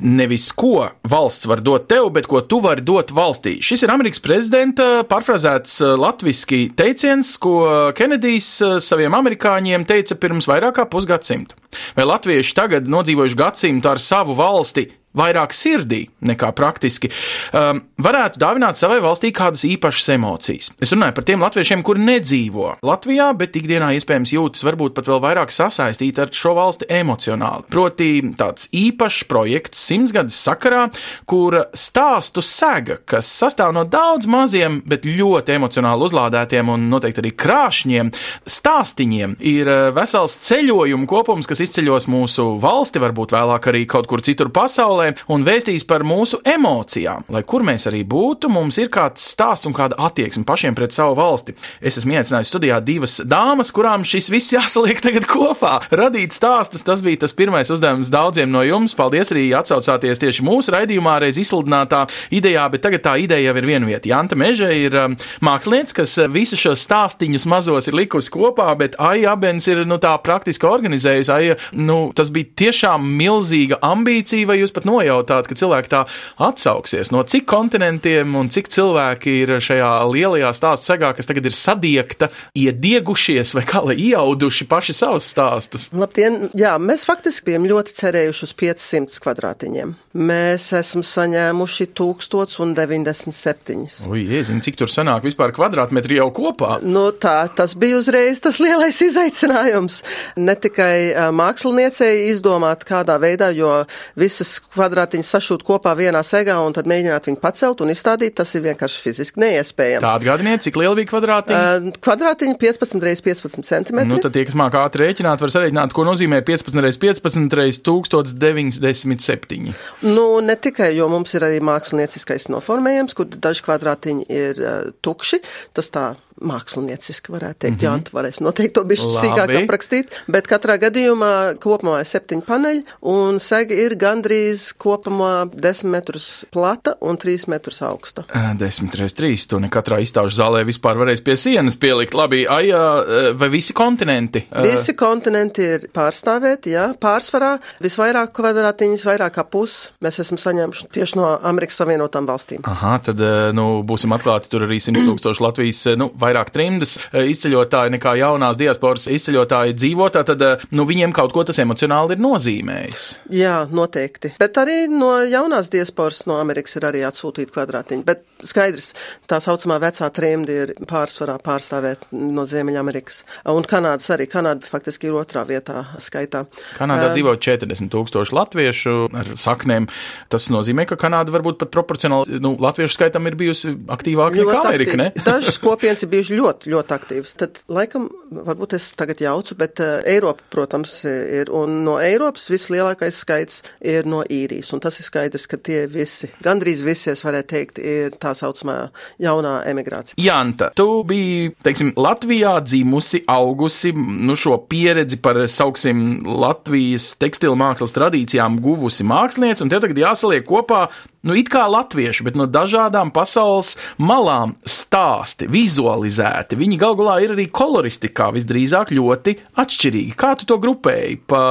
Nevis ko valsts var dot tev, bet ko tu vari dot valstī. Šis ir Amerikas prezidenta parfrazēts latviešu teiciens, ko Kenedijs saviem amerikāņiem teica pirms vairāk kā pusgadsimta. Vai latvieši tagad nodzīvojuši gadsimtu ar savu valsti vairāk sirdī nekā praktiski, um, varētu dāvināt savai valstī kādas īpašas emocijas. Es runāju par tiem latviešiem, kuri nedzīvo Latvijā, bet ikdienā iespējams jūtas varbūt pat vēl vairāk sasaistīti ar šo valsti emocionāli. Proti, tāds īpašs projekts simtsgades sakarā, kura stāstu sega, kas sastāv no daudz maziem, bet ļoti emocionāli uzlādētiem un noteikti arī krāšņiem stāstiņiem, ir uh, vesels ceļojumu kopums, kas izceļos mūsu valsti, varbūt vēlāk arī kaut kur citur pasaulē un vēstīs par mūsu emocijām. Lai kur mēs arī būtu, mums ir kāds stāsts un kāda attieksme pašiem pret savu valsti. Es esmu iecinājis studijā divas dāmas, kurām šis viss jāsaliek tagad kopā. Radīt stāstus, tas bija tas pirmais uzdevums daudziem no jums. Paldies arī atsaucāties tieši mūsu raidījumā reiz izsludinātā idejā, bet tagad tā ideja jau ir vienvieta. Janta Meža ir um, mākslinieks, kas visus šos stāstīņus mazos ir likusi kopā, bet Aija Abens ir nu, tā praktiski organizējusi. Aija, nu, tas bija tiešām milzīga ambīcija, vai jūs pat nojautāt, ka cilvēki tā atsauksies? No cik kontinentiem un cik cilvēki ir šajā lielajā stāstu segā, kas tagad ir sadiegta, iediegušies vai kā lai iauduši paši savus stāstus? Labdien! Jā, mēs faktiski bijām ļoti cerējuši uz 500 kvadrātiņiem. Mēs esam saņēmuši 1097. Ui, iezini, cik tur sanāk vispār kvadrātmetri jau kopā? Nu, tā, tas bija uzreiz tas lielais izaicinājums. Ne tikai māksliniecei izdomāt, kādā veidā, jo visas kvadrātiņas sašūt kopā vienā segā un tad mēģināt viņu pacelt un izstādīt, tas ir vienkārši fiziski neiespējams. Tā atgādiniet, cik liela bija kvadrātiņa? Ā, Kvadrātiņa 15 x 15 cm. Nu, tad tie, kas māca ātri rēķināt, var sarēķināt, ko nozīmē 15 x 15 x 1097. Nu, ne tikai, jo mums ir arī mākslinieckais noformējums, kur daži kvadrātiņi ir uh, tukši. Tas tā mākslinieciski varētu teikt. Mm -hmm. Jā, tu varēsi noteikti to bišķi Labi. sīkāk aprakstīt. Bet katrā gadījumā kopumā ir septiņi paneļi un sega ir gandrīz kopumā 10 metrus plata un 3 metrus augsta. 10 x 3. Tu ne katrā izstāžu zālē vispār varēs pie sienas pielikt. Labi, aija, vai visi kontinenti? Visi kontinenti ir pārstāvēti, jā, pārsvarā visvairāk kvadrātiņas, vairāk kā pus mēs esam saņēmuši tieši no Amerikas Savienotām valstīm. Aha, tad, nu, būsim atklāti, tur arī 100 tūkstoši Latvijas, nu, vairāk trimdas izceļotāji nekā jaunās diasporas izceļotāji dzīvo, tad, nu, viņiem kaut ko tas emocionāli ir nozīmējis. Jā, noteikti. Bet arī no jaunās diasporas no Amerikas ir arī atsūtīti kvadrātiņi. Bet skaidrs, tā saucamā vecā trimda ir pārsvarā pārstāvēt no Ziemeļamerikas. Un Kanādas arī. Kanāda faktiski ir otrā vietā skaitā. Kanādā uh, dzīvo 40 tūkstoši latviešu ar saknēm. Tas nozīmē, ka Kanāda varbūt pat proporcionāli nu, latviešu skaitam ir bijusi aktīvāka nekā Amerika, ne? Dažas kopienas ir bijušas ļoti, ļoti aktīvas. Tad, laikam, varbūt es tagad jaucu, bet uh, Eiropa, protams, ir. Un no Eiropas vislielākais skaits ir no īrijas. Un tas ir skaidrs, ka tie visi, gandrīz visi, es varētu teikt, ir tā saucamā jaunā emigrācija. Janta, tu biji, teiksim, Latvijā dzimusi, augusi, nu šo pieredzi par, sauksim, Latvijas tekstilu mākslas tradīcijām guvusi mākslinieci, un tev tagad jāsaliek kopā nu, it kā latvieši, bet no dažādām pasaules malām stāsti, vizualizēti. Viņi galu galā ir arī koloristikā visdrīzāk ļoti atšķirīgi. Kā tu to grupēji? Pa,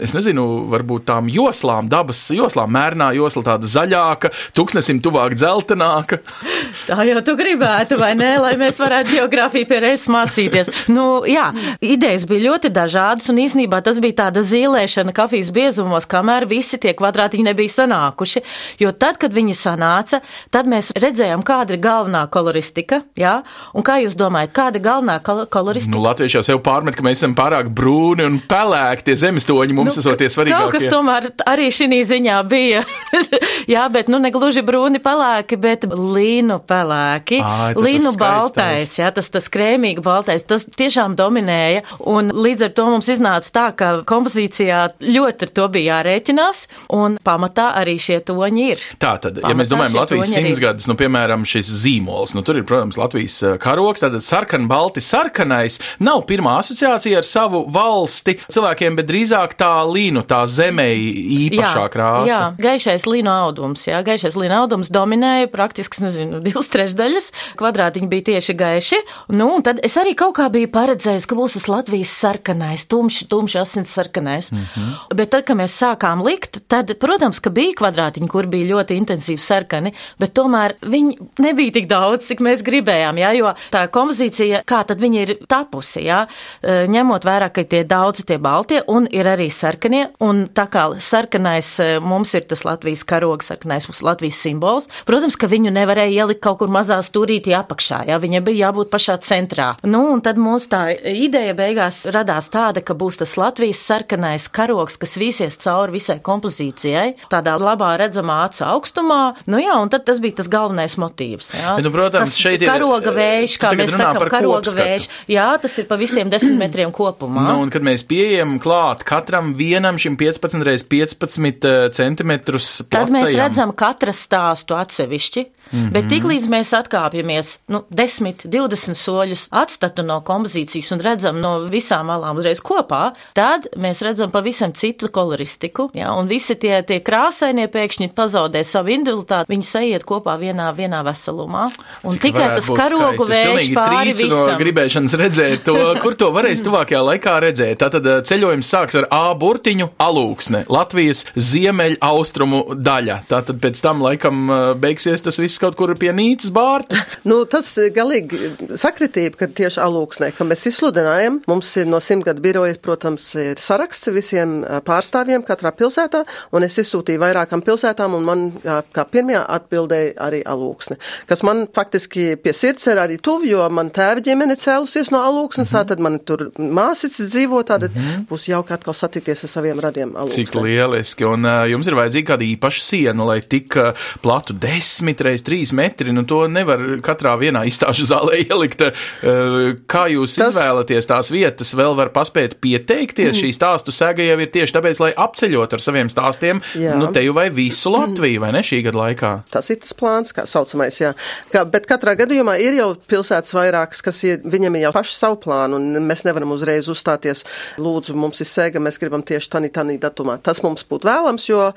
es nezinu, varbūt tām joslām, dabas joslām, mērnā josla tāda zaļāka, tuksnesim tuvāk dzeltenāka. Tā jau tu gribētu, vai ne, lai mēs varētu geogrāfiju pie reizes mācīties. Nu, jā, idejas bija ļoti dažādas, un īsnībā tas bija tāda zīlēšana kafijas biezumos, kamēr visi tie kvadrātiņi nebija sanākuši. Jo tad, kad viņi sanāca, tad mēs redzējām, kāda ir galvenā koloristika. Jā? Un kā jūs domājat, kāda ir galvenā kol koloristika? Nu, Latvieši jau sev pārmet, ka mēs esam pārāk brūni un pelēki, tie zemestoņi mums nu, esot svarīgākie. Kaut kas tomēr arī šī ziņā bija. jā, bet nu ne gluži brūni pelēki, bet līnu pelēki. Ai, līnu baltais, jā, tas, tas krēmīgi baltais, tas tiešām dominēja. Un līdz ar to mums iznāca tā, ka kompozīcijā ļoti ar to bija jārēķinās, un pamatā arī šie toņi ir. Tā tad, ja mēs domājam Latvijas simtsgadus, nu, piemēram, šis zīmols, nu, tur ir, protams, Latvijas karoks, tātad sarkan, balti, sarkanais nav pirmā asociācija ar savu valsti cilvēkiem, bet drīzāk tā līnu, tā zemē īpašā krāsa. Jā, gaišais līno audums. Jā, gaišais līno audums dominēja praktiski, nezinu, divas trešdaļas. Kvadrātiņi bija tieši gaiši. Nu, un tad es arī kaut kā biju paredzējis, ka būs tas Latvijas sarkanais, tumšs, tumšs asins sarkanais. Mm. -hmm. Bet tad, kad mēs sākām likt, tad, protams, ka bija kvadrātiņi, kur bija ļoti intensīvi sarkani, bet tomēr viņi nebija tik daudz, cik mēs gribējām, jā, jo tā kompozīcija, kā tad viņi ir tapusi, jā, e, ņemot vērā, ka tie daudzi tie baltie un ir arī sarkanie, un tā kā sarkanais e, mums ir tas Latvijas karogs, sarkanais mums Latvijas simbols, protams, ka viņu nevarēja ielikt kaut kur mazā stūrītī apakšā, jā, viņai bija jābūt pašā centrā. Nu, un tad mums tā ideja beigās radās tāda, ka būs tas Latvijas sarkanais karogs, kas vīsies cauri visai kompozīcijai, tādā labā redzamā acu augstumā, nu jā, un tad tas bija tas galvenais motīvs, jā. Bet, nu, protams, tas šeit ir, karoga vējš, tu kā mēs par karoga kopskatu. vējš. Jā, tas ir pa visiem desmit metriem kopumā. Nu, un kad mēs pieejam klāt katram vienam šim 15 x 15 centimetrus Tad mēs platajam- redzam katra stāstu atsevišķi, mm. -hmm. bet tiklīdz mēs atkāpjamies nu, 10, 20 soļus atstatu no kompozīcijas un redzam no visām malām uzreiz kopā, tad mēs redzam pavisam citu koloristiku. Ja, un visi tie, tie krāsainie pēkšņi pazaudē savu individualitāti, viņi sajiet kopā vienā, vienā veselumā. Un Cik tikai tas karogu vējš pāri trīcu no visam. gribēšanas redzēt to, kur to varēs tuvākajā laikā redzēt. Tātad eh, ceļojums sāks ar A burtiņu alūksne, Latvijas ziemeļ austrumu daļa. Tātad pēc tam laikam eh, beigsies tas viss kaut kur pie Nīcas bārta. Nu, tas ir galīgi sakritība, ka tieši alūksnē, ka mēs izsludinājam, mums ir no simtgadu biroja, protams, ir saraksts visiem ā, pārstāvjiem katrā pilsētā, un es izsūtīju vairākam pilsētām, un man kā pirmajā atbildēja arī alūksne, kas man faktiski pie sirds ir arī tuvu, jo man tēva ģimene cēlusies no alūksnes, mm -hmm. tad man tur māsits dzīvo, tātad mm -hmm. būs jauki atkal satikties ar saviem radiem alūksnē. Cik lieliski. Un uh, jums ir vajadzīga kāda īpaša siena, lai tik uh, platu 10 reiz 3 metri. Nu, to nevar katrā vienā izstāžu zālē ielikt. Uh, kā jūs Tas... Izvēlaties tās vietas, vēl var paspēt pieteikties. Mm. Šī stāstu sēga jau ir tieši tāpēc, lai apceļot ar saviem stāstiem, Jā. nu, te jau vai visu Latviju, vai ne šī gada laikā. Tas ir tas plāns, kā saucamais, jā. Kā, bet katrā gadījumā ir jau pilsētas vairākas, kas ir, viņam ir jau paši savu plānu, un mēs nevaram uzreiz uzstāties, lūdzu, mums ir sēga, mēs gribam tieši tanī, tanī datumā. Tas mums būtu vēlams, jo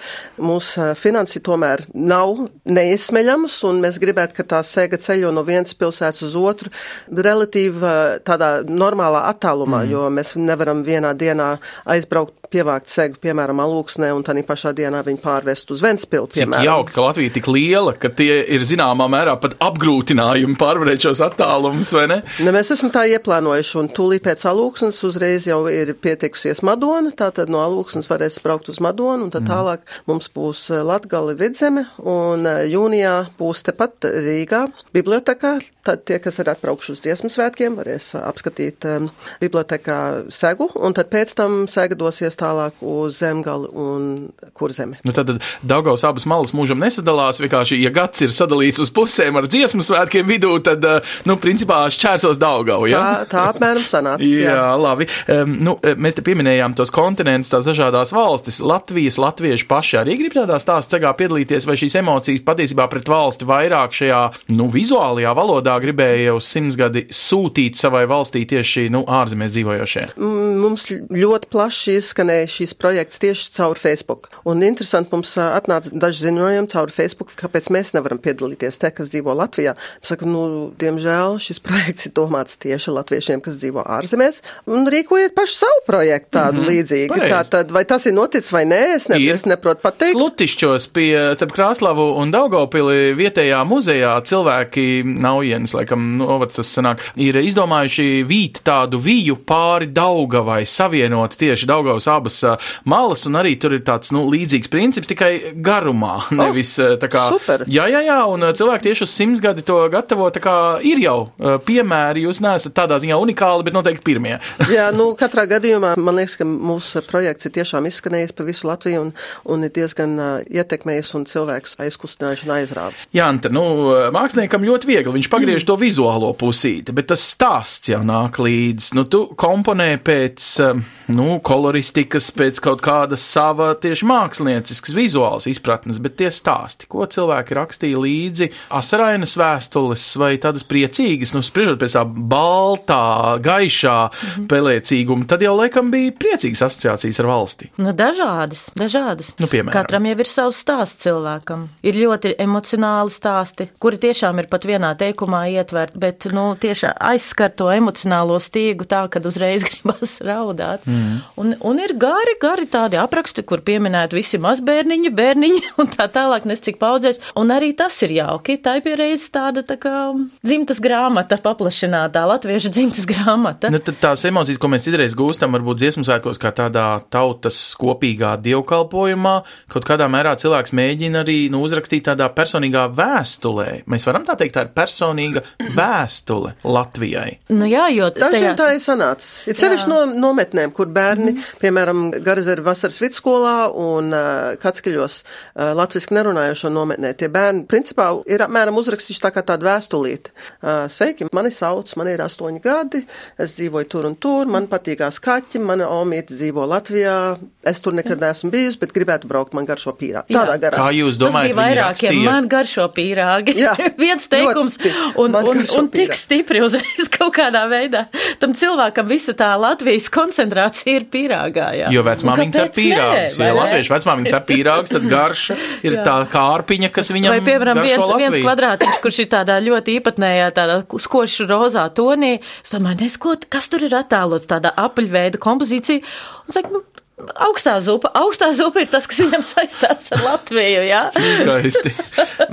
mūsu finansi tomēr nav neizsmeļams, un mēs gribētu, ka tā sēga ceļo no vienas pilsētas uz otru relatīvi tādā normālā attālumā, mm. jo mēs nevaram vienā dienā aizbraukt pievākt segu, piemēram, alūksnē, un tādā pašā dienā viņu pārvest uz Ventspilu, Cik piemēram. jauki, ka Latvija ir tik liela, ka tie ir zināmā mērā pat apgrūtinājumi pārvarēt šos attālumus, vai ne? Ne, mēs esam tā ieplānojuši, un tūlīt pēc alūksnes uzreiz jau ir pietiekusies Madona, tātad no alūksnes varēs braukt uz Madonu, un tad tālāk mums būs eh, Latgali vidzeme, un eh, jūnijā būs tepat Rīgā bibliotekā, tad tie, kas ir atbraukuši uz dziesmu svētkiem, varēs eh, apskatīt um, bibliotekā segu, un tad pēc tam sega dosies tālāk uz Zemgali un Kurzemi. Nu, tad Daugaus abas malas mūžam nesadalās. Vienkārši, ja gads ir sadalīts uz pusēm ar dziesmu svētkiem vidū, tad, eh, nu, principā šķērsos Daugau. Ja? Tā, tā apmēram sanāca. Jā, labi. Um, nu, mēs te pieminējām tos kontinentus, tās dažādas valstis. Latvijas latvieši paši arī grib tādā stāstā cegā piedalīties, vai šīs emocijas patiesībā pret valsti vairāk šajā nu, vizuālajā valodā gribēja uz simtsgadi sūtīt savai valstī tieši nu, ārzemēs dzīvojošie. Mums ļoti plaši izskanēja šīs projekts tieši caur Facebook. Un interesanti mums atnāca daži ziņojumi caur Facebook, kāpēc mēs nevaram piedalīties te, kas dzīvo Latvijā. Saka, nu, diemžēl šis projekts ir domāts tieši latviešiem, kas dzīvo ārzemēs, un rīkojiet paši savu projektu tādu mm -hmm. līdzīgu. pareizi. Tā tad, vai tas ir noticis vai nē, es, ne, Ir. es neprotu pateikt. Slutišķos pie starp Krāslavu un Daugopili vietējā muzejā cilvēki naujienas, laikam, novads tas sanāk, ir izdomājuši vīt tādu viju pāri Daugavai, savienot tieši Daugavas abas malas, un arī tur ir tāds, nu, līdzīgs princips, tikai garumā, nevis tā kā. super. Jā, jā, jā, un cilvēki tieši uz simts gadi to gatavo, kā ir jau piemēri, jūs neesat tādā ziņā unikāli, bet noteikti pirmie. Jā, nu, katrā gadījumā man liekas, ka mūsu projekts ir tiešām izskanējis pa visu Latviju un, un ir diezgan uh, ietekmējis un cilvēks aizkustinājuši un aizrāvis. Jā, Anta, nu, māksliniekam ļoti viegli. Viņš pagriež to vizuālo pusīti, bet tas stāsts jau nāk līdzi. Nu, tu komponē pēc, nu, koloristikas mūzikas, pēc kaut kāda sava tieši mākslinieciskas, vizuāls izpratnes, bet tie stāsti, ko cilvēki rakstīja līdzi, asarainas vēstules vai tādas priecīgas, nu, spriežot pēc tā baltā, gaišā Mhm. pelēcīguma, tad jau laikam bija priecīgas asociācijas ar valsti. Nu, dažādas, dažādas. Nu, piemēram. Katram jau ir savs stāsts cilvēkam. Ir ļoti emocionāli stāsti, kuri tiešām ir pat vienā teikumā ietverti, bet, nu, tiešām aizskar to emocionālo stīgu tā, ka uzreiz gribas raudāt. Mm. Un, un ir gari, gari tādi apraksti, kur pieminēti visi mazbērniņi, bērniņi un tā tālāk, nes cik paudzēs. Un arī tas ir jauki. Tā ir piereiz tāda tā kā dzimtas grāmata, paplašinātā latviešu dzimtas grāmata. Nu, tad tās emocijas, ko mēs citreiz gūstam, varbūt dziesmu svētkos, kā tādā tautas kopīgā dievkalpojumā, kaut kādā mērā cilvēks mēģina arī nu, uzrakstīt tādā personīgā vēstulē. Mēs varam tā teikt, tā ir personīga vēstule Latvijai. Nu, jā, jo Dažiem tā ir sanācis. Ir sevišķi no nometnēm, kur bērni, mm. piemēram, Garazera vasaras vidusskolā un Katskaļos latviski nerunājošo nometnē, tie bērni principā ir apmēram uzrakstījuši tā kā tādu vēstulīti. Sveiki, mani sauc, man ir astoņi gadi, es dzīvoju tur un tur, man patīkās kaķi, mana omīte dzīvo Latvijā, es tur nekad neesmu bijusi, bet gribētu braukt, man garšo pīrāgi. Tādā garā. Kā jūs Tas domājat, bija viņi vairākiem. rakstīja? Man garšo pīrāgi. Jā, Viens teikums, un, Man un, garšo un tik stipri uzreiz kaut kādā veidā. Tam cilvēkam visa tā Latvijas koncentrācija ir pīrāgā. Jā. Jo vecmāmiņa kāpēc pīrāgus. Ja latviešu vecmāmiņa cep pīrāgus, tad garša ir tā kārpiņa, kas viņam Vai, piemēram, viens, viens Latviju. kvadrātiņš, kurš ir tādā ļoti īpatnējā, tādā skošu rozā tonī. Es domāju, nes, ko, kas tur ir attēlots, tādā apaļveida kompozīcija. Un saka, nu, augstā zupa, augstā zupa ir tas, kas viņam saistās ar Latviju, jā. Skaisti.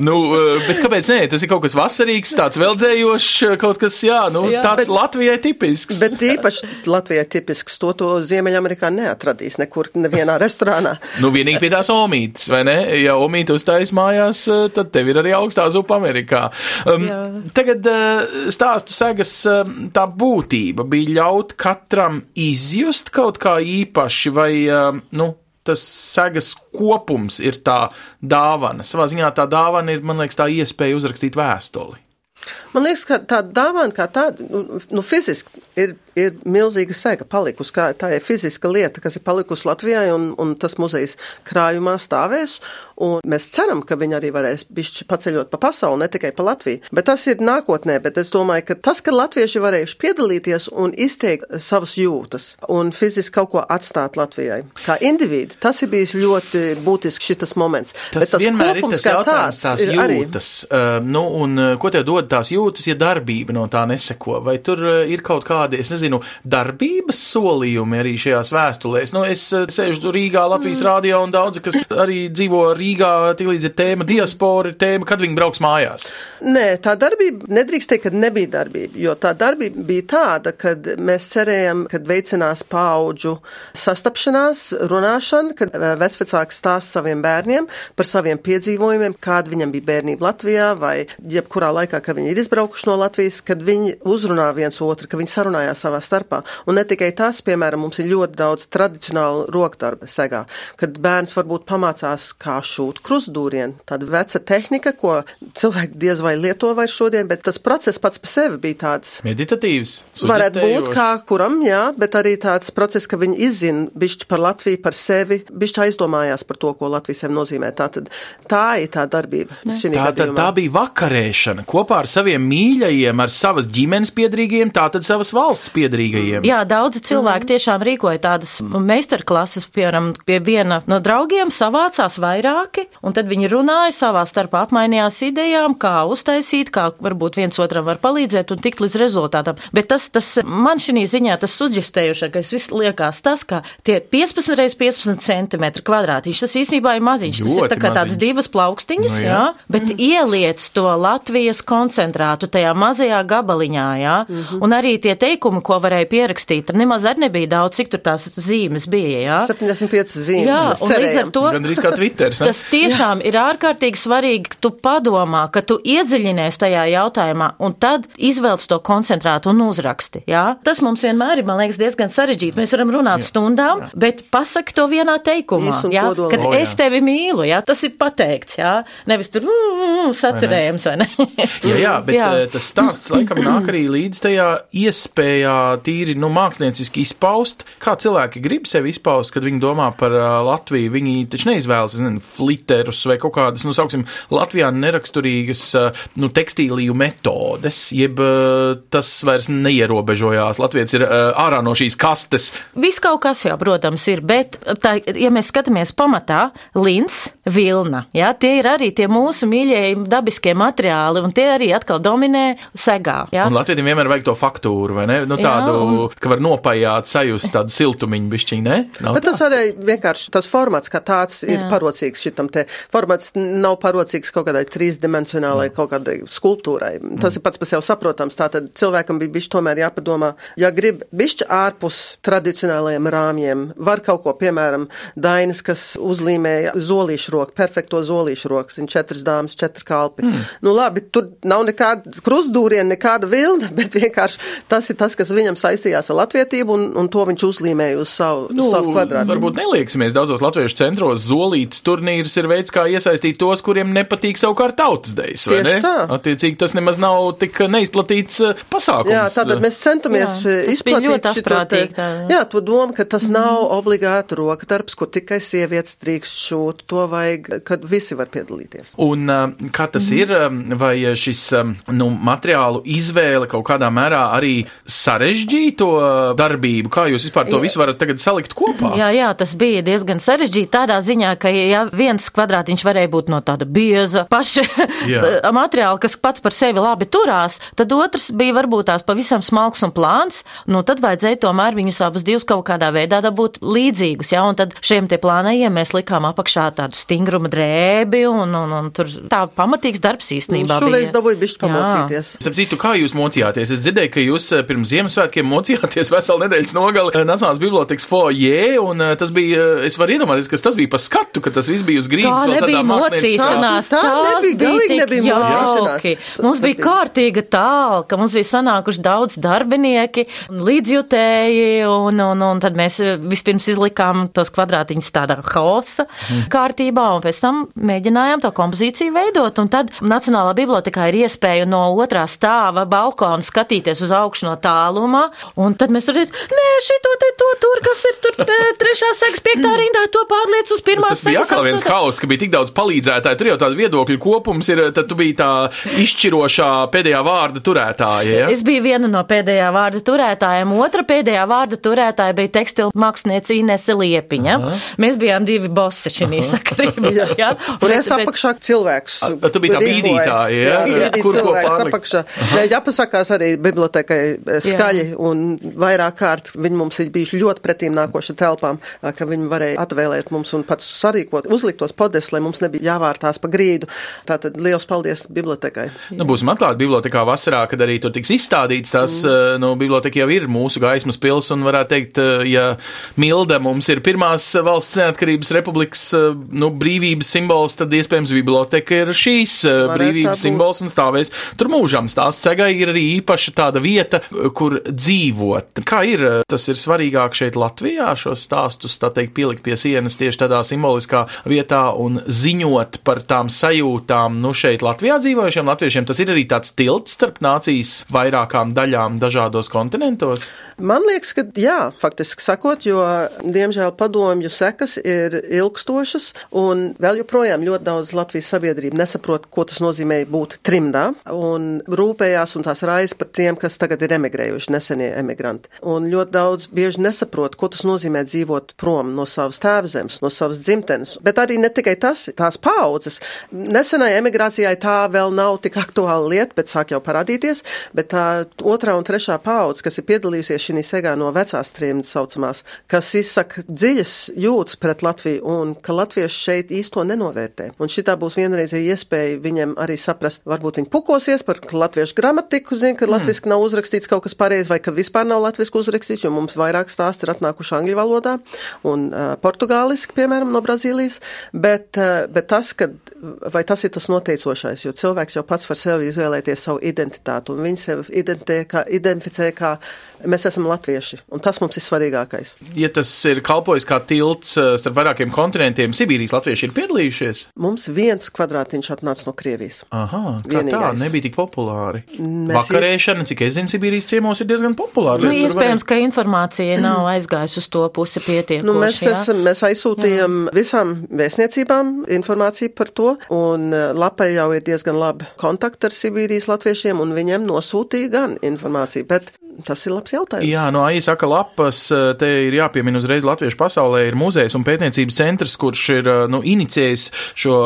nu, eh, bet kāpēc nē? Tas ir kaut kas vasarīgs, tāds veldzējošs, kaut kas, jā, nu, jā, tāds bet- Latvijai tipisks. Bet īpaši Latvijai tipisks to, to Ziemeļamerikā neatradīs nekur, nevienā restorānā. Nu, vienīgi pie tās omītes, vai ne? Ja omīte uztais mājās, eh, tad tev ir arī augstā zupa Amerikā. Um, Jā. tagad eh, stāstu segas eh, tā būtība bija ļaut katram izjust kaut kā īpaši, vai, eh, nu, tas segas kopums ir tā dāvana. Savā ziņā tā dāvana ir, man liekas, tā iespēja uzrakstīt vēstuli. Man liekas, ka tā dāvana kā tāda, nu, nu fiziski ir, ir milzīga sēga palikusi, tā ir fiziska lieta, kas ir palikusi Latvijai un, un tas muzejs krājumā stāvēs, mēs ceram, ka viņi arī varēs paceļot pa pasauli, ne tikai pa Latviju. Bet tas ir nākotnē, bet es domāju, ka tas, ka latvieši varējuši piedalīties un izteikt savas jūtas un fiziski kaut ko atstāt Latvijai, kā individi, tas ir bijis ļoti būtisks šitas moments. Tas, bet tas vienmēr ir kopums tas kā jautājums, tās ir arī- jūtas. Uh, nu, un uh, ko tev dod tās jūtas, ja darbība no tā neseko? Vai tur uh, ir kaut kādi, es nezinu, darbības solījumi arī šajās vēstulēs? Nu, es uh, sēžu Rīgā, Latvijas mm. rādio un daudzi, kas arī dzīvo Rīgā, tiklīdz ir tēma diaspora, tēma, kad viņi brauks mājās. Nē, tā darbība nedrīkst teikt, ka nebija darbība, jo tā darbība bija tāda, kad mēs cerējām, kad veicinās paudžu sastapšanās, runāšana, kad eh, vecvecāki stāsta saviem bērniem par saviem piedzīvojumiem, kāda viņam bija bērnība Latvijā vai jebkurā laikā, kad viņi ir izbraukuši no Latvijas, kad viņi uzrunā viens otru, ka viņi sarunājās savā starpā. Un ne tikai tas, piemēram, mums ir ļoti daudz tradicionālu rokdarba segā, kad bērns varbūt pamācās, kā šūt krustdūrienu. Tāda veca tehnika, ko cilvēki diez vai lieto vairs šodien, bet tas process pats par sevi bija tāds. Meditatīvs. Varētu būt kā kuram, jā, bet arī tāds process, ka viņi izzina bišķi par Latviju, par sevi, bišķi aizdomājās par to, ko Latvija sev nozīmē. Tā, tad, tā ir tā darbība. Tā, tā, tā bija vakarēšana kopā ar saviem mīļajiem, ar savas ģimenes piedrīgajiem, tātad savas valsts piedrīgajiem. Jā, daudzi cilvēki tiešām rīkoja tādas meistarklases, piemēram, pie viena no draugiem savācās vairāki, un tad viņi runāja savā starpā, apmainījās idejām, kā uztaisīt, kā varbūt viens otram var palīdzēt un tikt līdz rezultātam. Bet tas, tas man šī ziņā tas suģistējošākais viss liekas tas, ka tie 15 reiz 15 centimetri kvadrātiņš, tas īstenībā ir maziņš. Tas ir Ļoti tā kā maziņš. divas plaukstiņas, Nu, nu, jā. jā. bet mm. ieliec to Latvijas koncentrātu tajā mazajā gabaliņā, jā, mm. -hmm. un arī tie teikumi, ko varēja pierakstīt, nemaz arī nebija daudz, cik tur tās zīmes bija, jā. 75 zīmes. Jā, un līdz ar to Twitters. tas tiešām ir ārkārtīgi svarīgi, ka tu padomā, ka tu iedziļinies tajā jautājumā un tad izvelc to koncentrātu un uzraksti. Jā? Tas mums vienmēr ir, man liekas, diezgan sarežģīti. Mēs varam runāt jā. stundām, jā. bet pasaki to vienā teikumā, jā? kodolīgi. kad O, jā. es tevi mīlu, jā? tas ir pateikts, jā? nevis tur mm, mm, sacerējams, vai ne? Jā, jā bet jā. Jā. tas stāsts laikam nāk arī līdz tajā iespējā tīri nu, mākslinieciski izpaust. Kā cilvēki grib sevi izpaust, kad viņi domā par Latviju? Viņi taču neizvēlas, nezinu, fliterus vai kaut kādas, nu, sauksim, Latvijā neraksturīgas nu, tekstīliju metodes, jeb tas vairs neierobežojās. Latvijas ir ārā no šīs kastes. Viss kaut kas jau, protams, ir, bet, tā, ja mēs skatāmies pamatā, lins, vilna, jā, tie ir arī tie mūsu mīļie dabiskie materiāli, un tie arī atkal dominē segā. Jā. Un Latvijam vienmēr vajag to faktūru, vai ne? Nu, tādu, jā, un... ka var nopajāt, sajust tādu siltumiņu bišķiņu, ne? Nav Bet tā? tas arī vienkārši tas formāts, kā tāds ir jā. parocīgs šitam te. Formāts nav parocīgs kaut kādai trīsdimensionālai, kaut kādai skulptūrai. Tas mm. ir pats par sevi saprotams. Tātad cilvēkam bija bišķi tomēr jāpadomā, ja grib bišķi ārpus tradicionālajiem rāmjiem, var kaut ko, piemēram, Dainis, kas uzlīmēja zolīšu roku, perfekto zolīšu roku, zin, četras dāmas, četri kalpi. Mm. Nu labi, tur nav nekāda krustdūriena, nekāda vilna, bet vienkārši tas ir tas, kas viņam saistījās ar latvietību, un, un to viņš uzlīmēja uz savu, nu, savu kvadrātu. Varbūt nelieksimies daudzos latviešu centros, zolītas turnīrs ir veids, kā iesaistīt tos, kuriem nepatīk savukārt tautas dejas. Tieši ne? tā. Attiecīgi tas nemaz nav tik neizplatīts eh, pasākums. Jā, tātad mēs centamies jā, eh, izplatīt šo te, jā, to domu, ka tas mm. nav obligāti roka darbs, ko tikai sievietes drīkst šūt, to vajag, kad visi var piedalīties. Un kā tas mm. ir, vai šis nu, materiālu izvēle kaut kādā mērā arī sarežģīto darbību? Kā jūs vispār to visu varat tagad salikt kopā? Jā, jā, tas bija diezgan sarežģīti tādā ziņā, ka ja viens kvadrātiņš varēja būt no tāda bieza paša materiāla, kas pats par sevi labi turās, tad otrs bija varbūt tās pavisam smalks un plāns, nu tad vajadzēja tomēr viņus abus divus kaut kādā veidā dabūt līdzīgus, jā, un tad šiem te plānajiem mēs likām apakšā tādu stingrumu drēbi, un, un, un tur tā pamatīgs darbs īstenībā bija. Šoreiz dabūju bišķi pamocīties. Sapratu, kā jūs mocījāties? Es dzirdēju, ka jūs eh, pirms Ziemassvētkiem mocījāties veselu nedēļas nogali eh, Nacionālās bibliotekas foijē, un eh, tas bija, es varu iedomāties, ka tas bija pa skatu, ka tas viss bija uz grīdas. Tā nebija mocīšanās, tā nebija, galīgi nebija mocīšanās. Mums bija kārtīga tālka, mums bija sanākuši daudz darbinieki, līdzjutēji, un, un, un tad mēs vispirms izlikām tos kvadrātiņus tādā haosa mm. kārtībā, un pēc tam mēģinājām to kompozīciju veidot, un tad Nacionālā bibliotekā ir iespēja no otrā stāva balkona skatīties uz augšu no tālumā, un tad mēs redzam, nē, šito te to tur, kas ir tur trešā seks, piektā rindā, to pārliec uz pirmā seks. Tas bija atkal viens haoss, ka bija tik daudz palīdzētāju, tur jau tāda viedokļu kopums ir, tad tu biji tā izšķirošā pēdējā vārda turētāja. Ja? Es biju viena no pēdējā vārda turētājiem, otra pēdējā vārda turētāja bija tekstila māksliniece Inese Liepiņa. Aha. Mēs bijām divi bosi šī sakarībā. jā. jā. Un es apakšā cilvēks. A, tu biji tā bīdītāja, jā? jā, jā kur cilvēks apakšā. Jā, jāpasakās arī bibliotekai eh, skaļi un vairāk kārt viņi mums ir bijuši ļoti pretīm nākoši telpām, ka viņi varēja atvēlēt mums un pats sarīkot, uzlikt tos podes, lai mums nebija jāvārtās pa grīdu. Tātad liels paldies bibliotekai. Nu, būsim atklāti bibliotekā vasarā, kad arī tur tiks izstādīts tās, mm. nu, biblioteka jau ir mūsu gaismas pils un varētu teikt, ja Milda mums ir pirmās valsts neatkarības republikas nu, brīvības simbols, tad iespējams biblioteka ir šīs Varētu brīvības simbols un stāvēs tur mūžam. Stāstu cegai ir arī īpaša tāda vieta, kur dzīvot. Kā ir, tas ir svarīgāk šeit Latvijā šos stāstus, tā teikt, pielikt pie sienas tieši tādā simboliskā vietā un ziņot par tām sajūtām, nu šeit Latvijā dzīvojušiem latviešiem. Tas ir arī tāds tilts starp nācijas vairākām daļām dažādos kontinentos. Man liekas, ka jā, faktiski sakot, jo diemžēl padomju sekas ir ilgstošas, un vēl joprojām ļoti daudz Latvijas sabiedrība nesaprot, ko tas nozīmē būt trimdā, un rūpējās un tās raizes par tiem, kas tagad ir emigrējuši, nesenie emigranti. Un ļoti daudz bieži nesaprot, ko tas nozīmē dzīvot prom no savas tēvzemes, no savas dzimtenes. Bet arī ne tikai tas, tās paudzes. Nesenai emigrācijai tā vēl nav tik aktuāla lieta, bet sāk jau parādīties, bet tā otrā un trešā paudze, kas ir piedalījusies šī segā no vecās trimdas saucamās, kas izsaka dziļas jūtas pret Latviju un ka latvieši šeit īsto nenovērtē. Un šitā būs vienreizēja iespēja viņiem arī saprast, varbūt viņi pukosies par latviešu gramatiku, zina, ka mm. latviski nav uzrakstīts kaut kas pareizi vai ka vispār nav latviski uzrakstīts, jo mums vairāk stāsti ir atnākuši angļu valodā un uh, portugāliski, piemēram, no Brazīlijas, bet, uh, bet tas, ka vai tas ir tas noteicošais, jo cilvēks jau pats var sev izvēlēties savu identitāti un viņi sev kā, identificē kā mēs esam latvieši, un tas mums ir svarīgākais. Ja tas ir kalpojis kā tilts starp vairākiem kontinentiem, Sibīrijas latvieši ir piedalījušies? Mums viens kvadrātiņš atnāca no Krievijas. Aha, kā Vienīgais. tā, nebija tik populāri. Mēs Vakarēšana, cik es zinu, Sibīrijas ciemos ir diezgan populāra. Nu, iespējams, ka informācija nav aizgājusi uz to pusi pietiekoši. Nu, mēs, jā. esam, mēs aizsūtījām jā. visām vēstniecībām informāciju par to, un eh, lapai jau ir diezgan labi kontakti ar Sibīrijas latviešiem, un viņiem nosūtīja gan informāciju, bet tas ir labs jautājums. Jā, no AI saka lapas, te ir jāpiemina uzreiz Latviešu pasaulē ir muzejs un pētniecības centrs, kurš ir, nu, inicijējis šo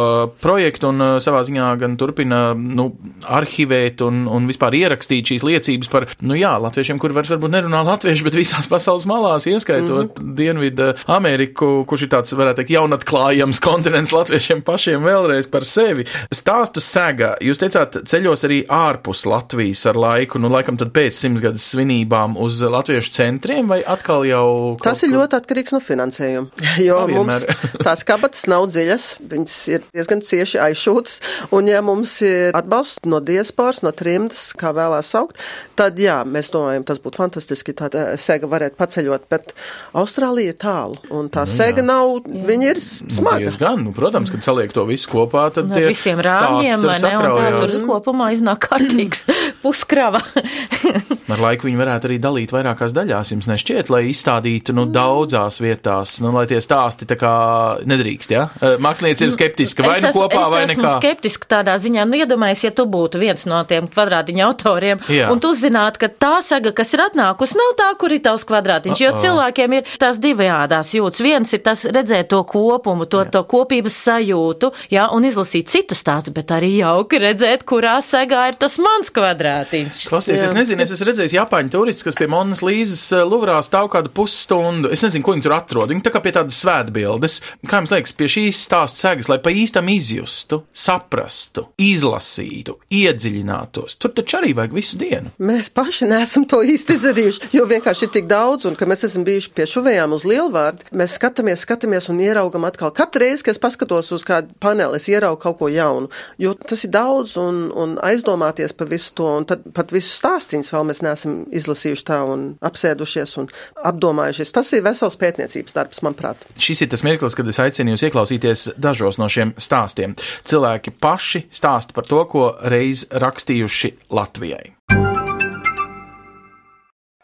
projektu un savā ziņā gan turpina, nu, arhivēt un, un vispār ierakstīt šīs liecības par, nu jā, latviešiem, kuri vairs varbūt nerunā latviešu, bet visās pasaules malās, ieskaitot mm -hmm. Dienvidu Ameriku, kurš ir tāds, varētu teikt, jaunatklājams kontinents latviešiem pašiem vēlreiz par sevi. Stāstu sega, jūs teicāt, ceļos arī ārpus Latvijas ar laiku, nu, laikam tad pēc simtsgadus svinībām uz latviešu centriem, vai atkal jau. Tas ir ļoti atkarīgs no finansējuma. Jo Tā mums tās kabatas nav dziļas, viņas ir diezgan cieši aizšūtas, un ja mums ir atbalsts no diasporas, no trimdas, kā vēlās saukt, tad jā, mēs domājam, tas būtu fantastiski, tā sega varētu paceļot, bet Austrālija ir tālu, un tā Nu, sega jā. nav, viņa ir smaga. Diezgan, nu, protams, kad saliek to visu kopā, tad Ar tie visiem rāmjiem, vai ne? Un tā tur kopumā iznāk kārtīgs puskrava. Ar laiku viņi varētu arī dalīt vairākās daļās, jums nešķiet, lai izstādītu, nu, daudzās vietās, nu, lai tie stāsti tā kā nedrīkst, jā? Ja? Mākslinieci ir skeptiski, vai Es nu esmu- kopā, vai Es esmu nekā. skeptiski tādā ziņā, nu, iedomājies, ja tu būtu viens no tiem kvadrātiņa autoriem, Jā. un tu zinātu, ka tā saga, kas ir atnākusi, nav tā, kur ir tavs kvadrātiņš, jo Uh-oh. cilvēkiem ir tās divējādās jūtas. Viens ir tas redzēt to kopumu, to, to kopības sajūtu, jā, un izlasīt citu stāstu, bet arī jauki redzēt, kurā segā ir tas mans kvadrātiņš. Klausieties, es nezinu, es esmu redzējis Japāņu turists, kas pie Monas Līzes eh, Luvrā stāv kādu pusstundu. Es nezinu, ko viņi tur atrod. Viņi tā kā pie tādas svētbildes. Kā jums liekas, pie šīs stāstu segas, lai pa īstam izjustu, saprastu, izlasītu, iedziļinātos. Tur taču arī vajag visu dienu. Mēs paši neesam to īsti izdarījuši, jo vienkārši ir tik daudz, un ka mēs esam bijuši pie šuvējām uz lielvārdu, mēs skatāmies, skatāmies un ieraugam atkal. Katru reizi, kad es paskatos uz kādu paneli, es ieraugu kaut ko jaunu, jo tas ir daudz un, un aizdomāties par visu to, un tad pat visu stāstīns vēl mēs neesam izlasījuši tā un apsēdušies un apdomājušies. Tas ir vesels pētniecības darbs, manuprāt. Šis ir tas mirklis, kad es aicinu jūs ieklausīties dažos no šiem stāstiem. Cilvēki paši stāsta par to, ko reiz rakstījuši Latvijai.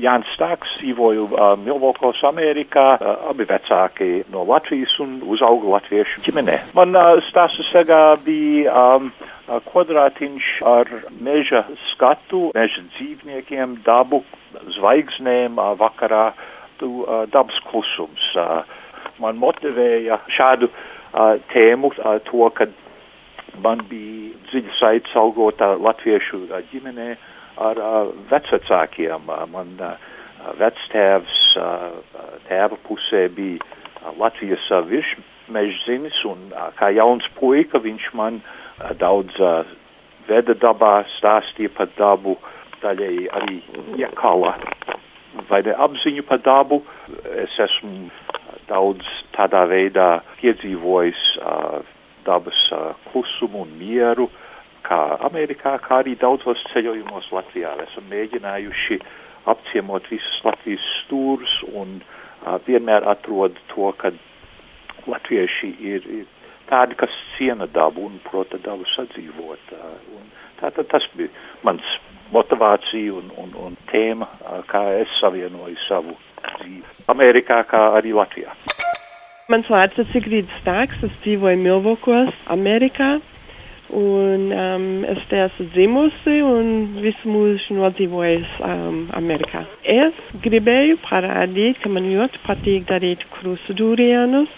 Jānis Stāks dzīvoju uh, Milvokos, Amerikā. Uh, abi vecāki no Latvijas un uzauga latviešu ģimenē. Man uh, stāstu segā bija um, uh, kvadrātiņš ar meža skatu, meža dzīvniekiem, dabu, zvaigznēm uh, vakarā, tu, uh, dabas klusums. Uh, man motivēja šādu uh, tēmu uh, to, ka man bija dziļa saites augot uh, latviešu uh, ģimenē ar uh, vecvecākiem. Uh, man uh, vectēvs uh, tēva pusē bija uh, Latvijas uh, virsmežzinis, un uh, kā jauns puika viņš man uh, daudz uh, veda dabā, stāstīja par dabu, daļai arī iekala vai ne apziņu par dabu. Es esmu daudz tādā veidā piedzīvojis uh, dabas uh, klusumu un mieru, kā Amerikā, kā arī daudzos ceļojumos Latvijā. Esam mēģinājuši apciemot visus Latvijas stūrus un uh, vienmēr atrod to, ka latvieši ir, ir tādi, kas ciena dabu un prota dabu sadzīvot. Uh, un tātad tas bija mans motivācija un, un, un tēma, uh, kā es savienoju savu dzīvi. Amerikā, kā arī Latvijā. Mans vārds ir Sigrīda Stāks, es dzīvoju Milvokos, Amerikā. Un um, es te dzimusi un visu mūžu nodzīvojusi um, Amerikā. Es gribēju parādīt, ka man ļoti patīk darīt krustūrienus,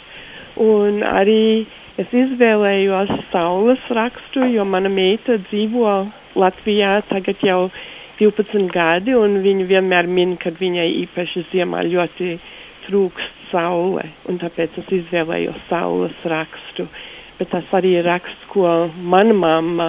un arī es izvēlējos saules rakstu, jo mana meita dzīvo Latvijā tagad jau 12 gadi, un viņa vienmēr min, ka viņai īpaši ziemā ļoti trūkst saule, un tāpēc es izvēlējos saules rakstu bet tas arī ir raksts, ko mana mamma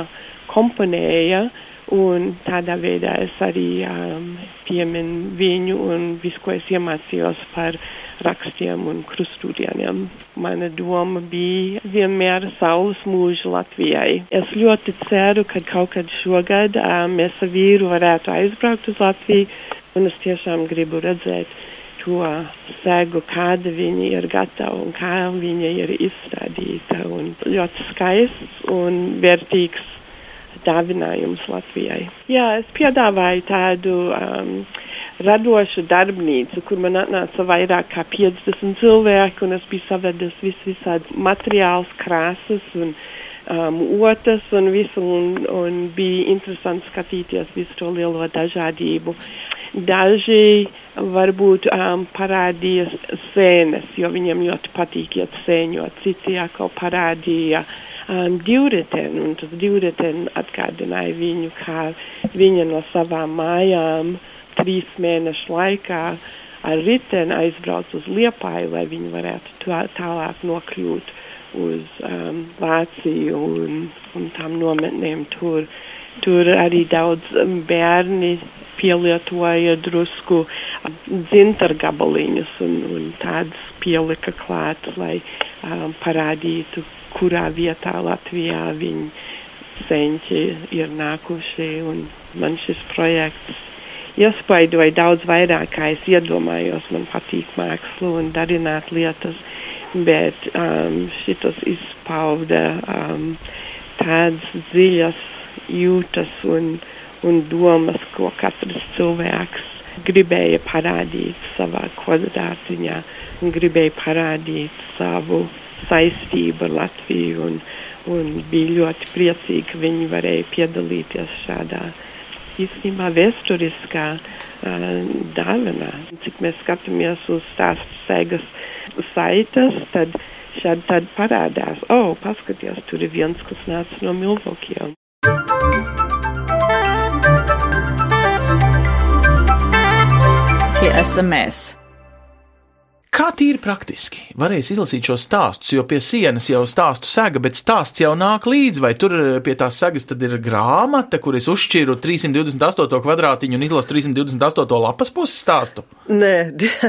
komponēja, un tādā veidā es arī um, pieminu viņu un visu, ko es iemācījos par rakstiem un krustūdieniem. Mana doma bija vienmēr saules mūža Latvijai. Es ļoti ceru, ka kaut kad šogad um, mēs ar vīru varētu aizbraukt uz Latviju, un es tiešām gribu redzēt to segu, kāda viņa ir gatava un kā viņa ir izstādīta. Un ļoti skaists un vērtīgs dāvinājums Latvijai. Jā, es piedāvāju tādu um, radoša darbnīca, kur man atnāca vairāk kā 50 cilvēki, un es biju savedis vis visādi materiāls, krāsas un um, otas un visu, un, un bija interesanti skatīties visu to lielo dažādību. Daži varbūt um, parādīja sēnes, jo viņiem ļoti patīk iet sēņot, citi atkal parādīja um, divriteni, un tas divriteni atgādināja viņu, kā viņa no savām mājām trīs mēnešu laikā ar riteni aizbrauc uz Liepāju, lai viņi varētu tā, tālāk nokļūt uz um, Vāciju un, un tām nometnēm tur. Tur arī daudz bērni pielietoja drusku dzintargabaliņus un, un tādus pielika klāt, lai um, parādītu, kurā vietā Latvijā viņi senči ir nākuši. Un man šis projekts iespaidoja daudz vairāk, kā es iedomājos. Man patīk mākslu un darināt lietas, bet um, šitas izpauda um, tādas dziļas jūtas un, un domas, ko katrs cilvēks gribēja parādīt savā kvadrātiņā un gribēja parādīt savu saistību ar Latviju un, un bija ļoti priecīgi, ka viņi varēja piedalīties šādā īstenībā vēsturiskā uh, dāvanā. Cik mēs skatāmies uz stāstu segas saites, tad šādi tad parādās, o, oh, paskaties, tur ir viens, kas nāca no Milvokiem. Tie esam mēs. Kā tīri praktiski varēs izlasīt šo stāstu, jo pie sienas jau stāstu sega, bet stāsts jau nāk līdzi, vai tur eh, pie tās segas tad ir grāmata, kur es uzšķiru 328 kvadrātiņu un izlasu 328 lapas puses stāstu? Nē,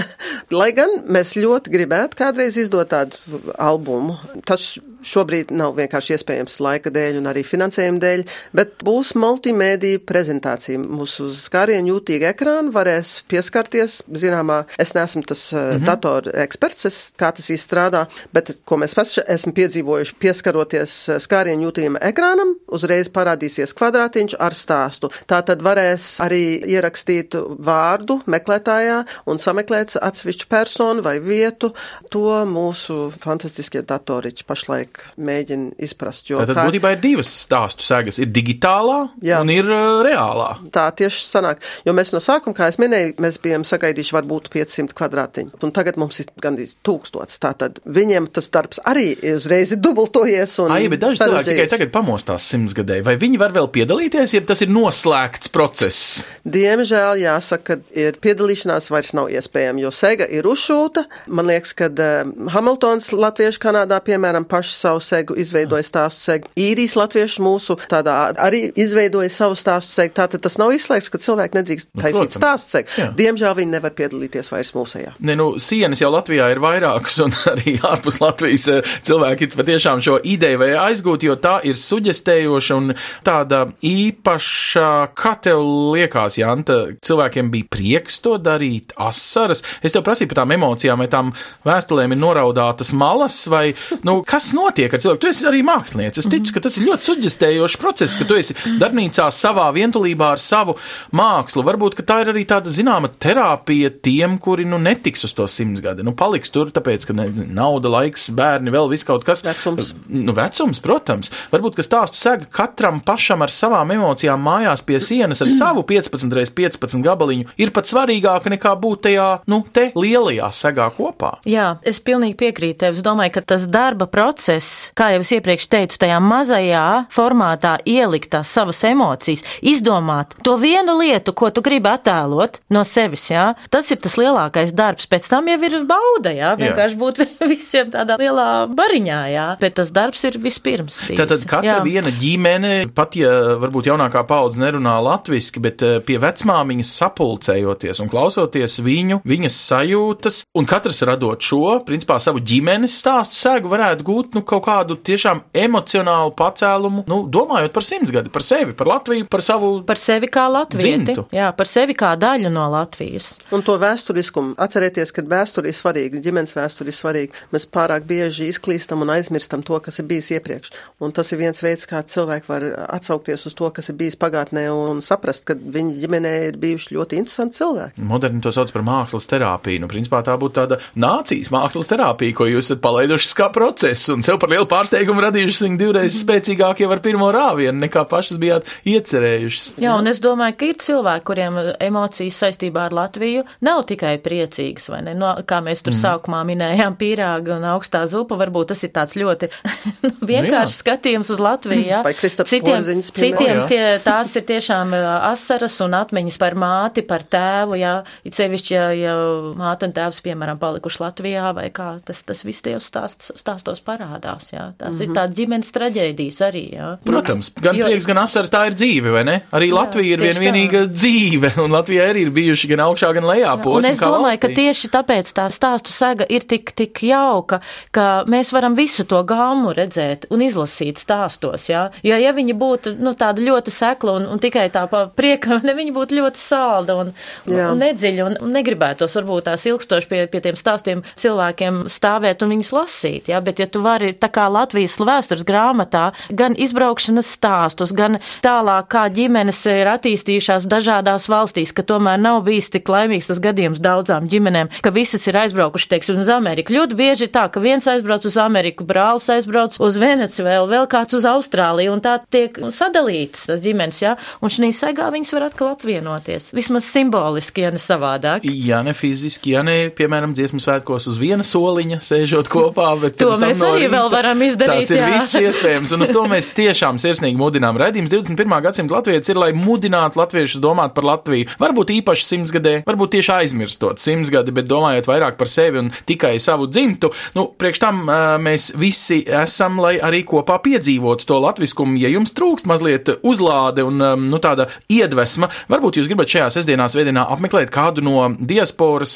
lai gan mēs ļoti gribētu kādreiz izdot tādu albumu. Tas šobrīd nav vienkārši iespējams laika dēļ un arī finansējuma dēļ, bet būs multimēdija prezentācija. Mūsu skārienu jūtīgi ekrānu varēs pieskarties. Zināmā, es neesmu tas mm -hmm. datoru eksperts, es, kā tas izstrādā, bet ko mēs paši esam piedzīvojuši, pieskaroties eh, skārienu jūtīgam ekrānam, uzreiz parādīsies kvadrātiņš ar stāstu. Tā tad varēs arī ierakstīt vārdu meklētājā un sameklēt atsevišķu personu vai vietu. To mūsu fantastiskie datoriķi pašlaik cilvēki mēģina izprast. Tātad kā... būtībā ir divas stāstu segas. Ir digitālā Jā. un ir uh, reālā. Tā tieši sanāk. Jo mēs no sākuma, kā es minēju, mēs bijām sagaidījuši varbūt 500 kvadrātiņu. Un tagad mums ir gandrīz tūkstots. Tātad viņiem tas darbs arī uzreiz ir dubultojies. Ai, bet daži cilvēki tikai tagad pamostās simtsgadēji. Vai viņi var vēl piedalīties, ja tas ir noslēgts process? Diemžēl jāsaka, ka ir piedalīšanās vairs nav iespējama, jo sega ir uzšūta. Man liekas, ka uh, Hamiltons Latviešu Kanādā, piemēram, pašs savu segu, izveidoja stāstu segu. Īrijas latvieši mūsu tādā arī izveidoja savu stāstu segu. Tātad tas nav izslēgts, ka cilvēki nedrīkst nu, taisīt protams. stāstu segu. Jā. Diemžēl viņi nevar piedalīties vairs mūsējā. Ne, nu, sienas jau Latvijā ir vairākas, un arī ārpus Latvijas eh, cilvēki patiešām šo ideju vai aizgūt, jo tā ir suģestējoša un tāda īpaša, kā tev liekas, Janta, cilvēkiem bija prieks to darīt, asaras. Es tev prasīju par tām emocijām, vai tām vēstulēm ir noraudātas malas, vai, nu, kas notiek? Notiek ar cilvēku. Tu esi arī mākslinieks. Es ticu, ka tas ir ļoti suģistējošs process, ka tu esi darbnīcā savā vientulībā ar savu mākslu. Varbūt tā ir arī tāda zināma terapija tiem, kuri nu netiks uz to simts gadi. Nu, paliks tur, tāpēc, ka ne, nauda, laiks, bērni, vēl viss kaut kas. Vecums. Nu, vecums, protams. Varbūt, ka stāstu sega katram pašam ar savām emocijām mājās pie sienas ar savu 15 x 15 gabaliņu ir pat svarīgāka nekā būt tajā, nu, te lielajā segā kopā. Jā, es pilnīgi piekrītu tev. Es domāju, ka tas darba process process, kā jau es iepriekš teicu, tajā mazajā formātā ielikt tās savas emocijas, izdomāt to vienu lietu, ko tu gribi attēlot no sevis, jā, tas ir tas lielākais darbs. Pēc tam jau ir bauda, jā, vienkārši būt visiem tādā lielā bariņā, jā, bet tas darbs ir vispirms. Bijis. Tātad katra jā. viena ģimene, pat ja varbūt jaunākā paudze nerunā latviski, bet eh, pie vecmāmiņas sapulcējoties un klausoties viņu, viņas sajūtas, un katrs radot šo, principā savu ģimenes stāstu sēgu varētu gūt, nu, kaut kādu tiešām emocionālu pacēlumu, nu, domājot par simtsgadi, par sevi, par Latviju, par savu. Par sevi kā latvieti, Dzimtu. jā, par sevi kā daļu no Latvijas. Un to vēsturiskumu. Atcerieties, ka vēsture ir svarīga, ģimenes vēsture ir svarīga. Mēs pārāk bieži izklīstam un aizmirstam to, kas ir bijis iepriekš. Un tas ir viens veids, kā cilvēki var atsaukties uz to, kas ir bijis pagātnē un saprast, ka viņa ģimenē ir bijuši ļoti interesanti cilvēki. Moderni to sauc par mākslas terapiju. Nu, principā tā būtu tāda nācijas mākslas terapija, ko jūs esat palaiduši kā procesu sev par lielu pārsteigumu radījuši viņu divreiz spēcīgāk jau ar pirmo rāvienu, nekā pašas bijāt iecerējušas. Jā, un es domāju, ka ir cilvēki, kuriem emocijas saistībā ar Latviju nav tikai priecīgas, vai ne? No, kā mēs tur mm. sākumā minējām, pīrāga un augstā zupa, varbūt tas ir tāds ļoti nu, vienkāršs skatījums uz Latviju. Jā. Vai Kristaps citiem, Porziņš, citiem piemēram? tie, tās ir tiešām asaras un atmiņas par māti, par tēvu, jā, it sevišķi, ja, ja māte un tēvs, piemēram, palikuši Latvijā, vai kā tas, tas viss tajos stāst, stāstos parādās, jā. Tās mm -hmm. ir tādas ģimenes traģēdijas arī, jā. Protams, gan Jo- prieks, gan asaras tā ir dzīve, vai ne? Arī Jā, Latvija ir viena vienīga dzīve, un Latvijā arī ir bijuši gan augšā, gan lejā posmi. es domāju, ka valstī. tieši tāpēc tā stāstu sega ir tik, tik jauka, ka mēs varam visu to gāmu redzēt un izlasīt stāstos. Jā? Jo, ja viņi būtu nu, tāda ļoti sekla un, un tikai tā pa prieka, ne viņi būtu ļoti salda un, Jā. un nedziļa un, un negribētos varbūt tās ilgstoši pie, pie tiem stāstiem cilvēkiem stāvēt un viņus lasīt. Jā? Bet, ja tu vari tā kā Latvijas vēstures grāmatā gan izbraukšanas stāstus, gan tālāk, kā ģimenes ir attīstījušās dažādās valstīs, ka tomēr nav bijis tik laimīgs tas gadījums daudzām ģimenēm, ka visas ir aizbraukušas, teiksim, uz Ameriku. Ļoti bieži ir tā, ka viens aizbrauc uz Ameriku, brālis aizbrauc uz Venecuēlu, vēl kāds uz Austrāliju, un tā tiek sadalītas tas ģimenes, jā, un šī saigā viņas var atkal apvienoties. Vismaz simboliski, ja ne savādāk. Ja ne fiziski, ja ne, piemēram, dziesmu svētkos uz viena soliņa, sēžot kopā, bet To mēs arī rīta. Vēl varam izdarīt, Tas ir jā. viss iespējams, un uz to mēs tiešām sirsnīgi mudinām. Redījums 21. gadsimta latvietis ir, lai mudinātu latviešus domāt par Latviju. Varbūt īpaši simtsgadē, varbūt tieši aizmirstot simtsgadi, bet domājot vairāk par sevi un tikai savu dzimtu. Nu, priekš tam mēs visi esam, lai arī kopā piedzīvotu to latviskumu. Ja jums trūkst mazliet uzlāde un nu, tāda iedvesma, varbūt jūs gribat šajā sestdienā, svētdienā apmeklēt kādu no diasporas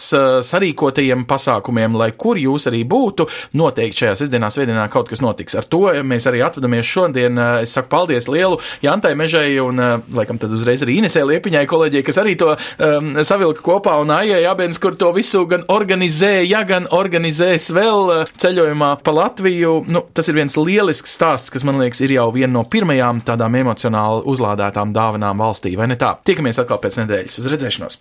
sarīkotajiem pasākumiem, lai kur jūs arī būtu. Noteikti šajā sestdienā, svētdienā kaut kas notiks. Ar to mēs arī atvadamies šodien. Ā, Es saku paldies lielu Jantai Mežai un, ā, laikam, tad uzreiz arī Inesē Liepiņai kolēģijai, kas arī to um, savilka kopā un Aijai Jābens, kur to visu gan organizēja, gan organizēs vēl ā, ceļojumā pa Latviju. Nu, tas ir viens lielisks stāsts, kas man liekas ir jau viena no pirmajām tādām emocionāli uzlādētām dāvanām valstī, vai ne tā? Tiekamies atkal pēc nedēļas. Uz redzēšanos!